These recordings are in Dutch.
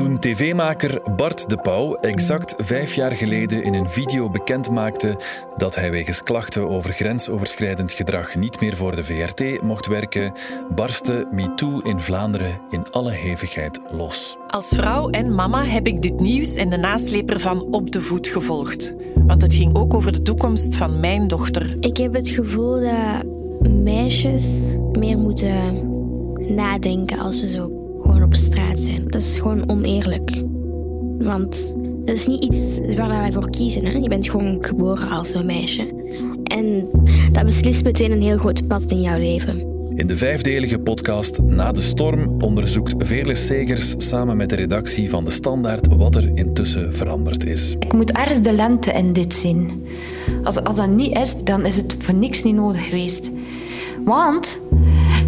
Toen tv-maker Bart de Pauw exact vijf jaar geleden in een video bekend maakte dat hij wegens klachten over grensoverschrijdend gedrag niet meer voor de VRT mocht werken, barstte MeToo in Vlaanderen in alle hevigheid los. Als vrouw en mama heb ik dit nieuws en de nasleper van op de voet gevolgd. Want het ging ook over de toekomst van mijn dochter. Ik heb het gevoel dat meisjes meer moeten nadenken als ze zo gewoon op straat zijn. Dat is gewoon oneerlijk. Want dat is niet iets waar wij voor kiezen. Hè? Je bent gewoon geboren als een meisje. En dat beslist meteen een heel groot pad in jouw leven. In de vijfdelige podcast Na de Storm onderzoekt Veerles Segers samen met de redactie van De Standaard wat er intussen veranderd is. Ik moet ergens de lente in dit zien. Als, als dat niet is, dan is het voor niks niet nodig geweest. Want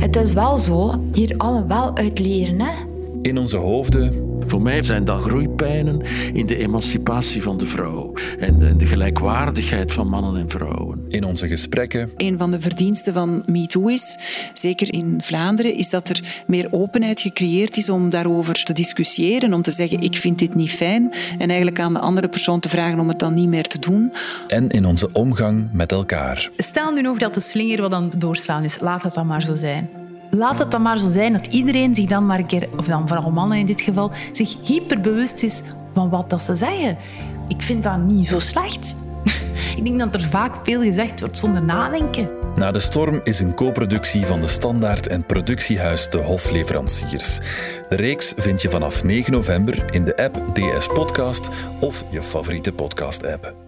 het is wel zo, hier allen wel uit leren. Hè? In onze hoofden Voor mij zijn dat groeipijnen in de emancipatie van de vrouw en de, de gelijkwaardigheid van mannen en vrouwen. in onze gesprekken Een van de verdiensten van MeToo is, zeker in Vlaanderen, is dat er meer openheid gecreëerd is om daarover te discussiëren, om te zeggen ik vind dit niet fijn en eigenlijk aan de andere persoon te vragen om het dan niet meer te doen. en in onze omgang met elkaar. Stel nu nog dat de slinger wat aan het doorslaan is. Laat dat dan maar zo zijn. Laat het dan maar zo zijn dat iedereen zich dan maar een keer, of dan vooral mannen in dit geval, zich hyperbewust is van wat dat ze zeggen. Ik vind dat niet zo slecht. Ik denk dat er vaak veel gezegd wordt zonder nadenken. Na de Storm is een co-productie van De Standaard en productiehuis De Hofleveranciers. De reeks vind je vanaf 9 november in de app DS Podcast of je favoriete podcast-app.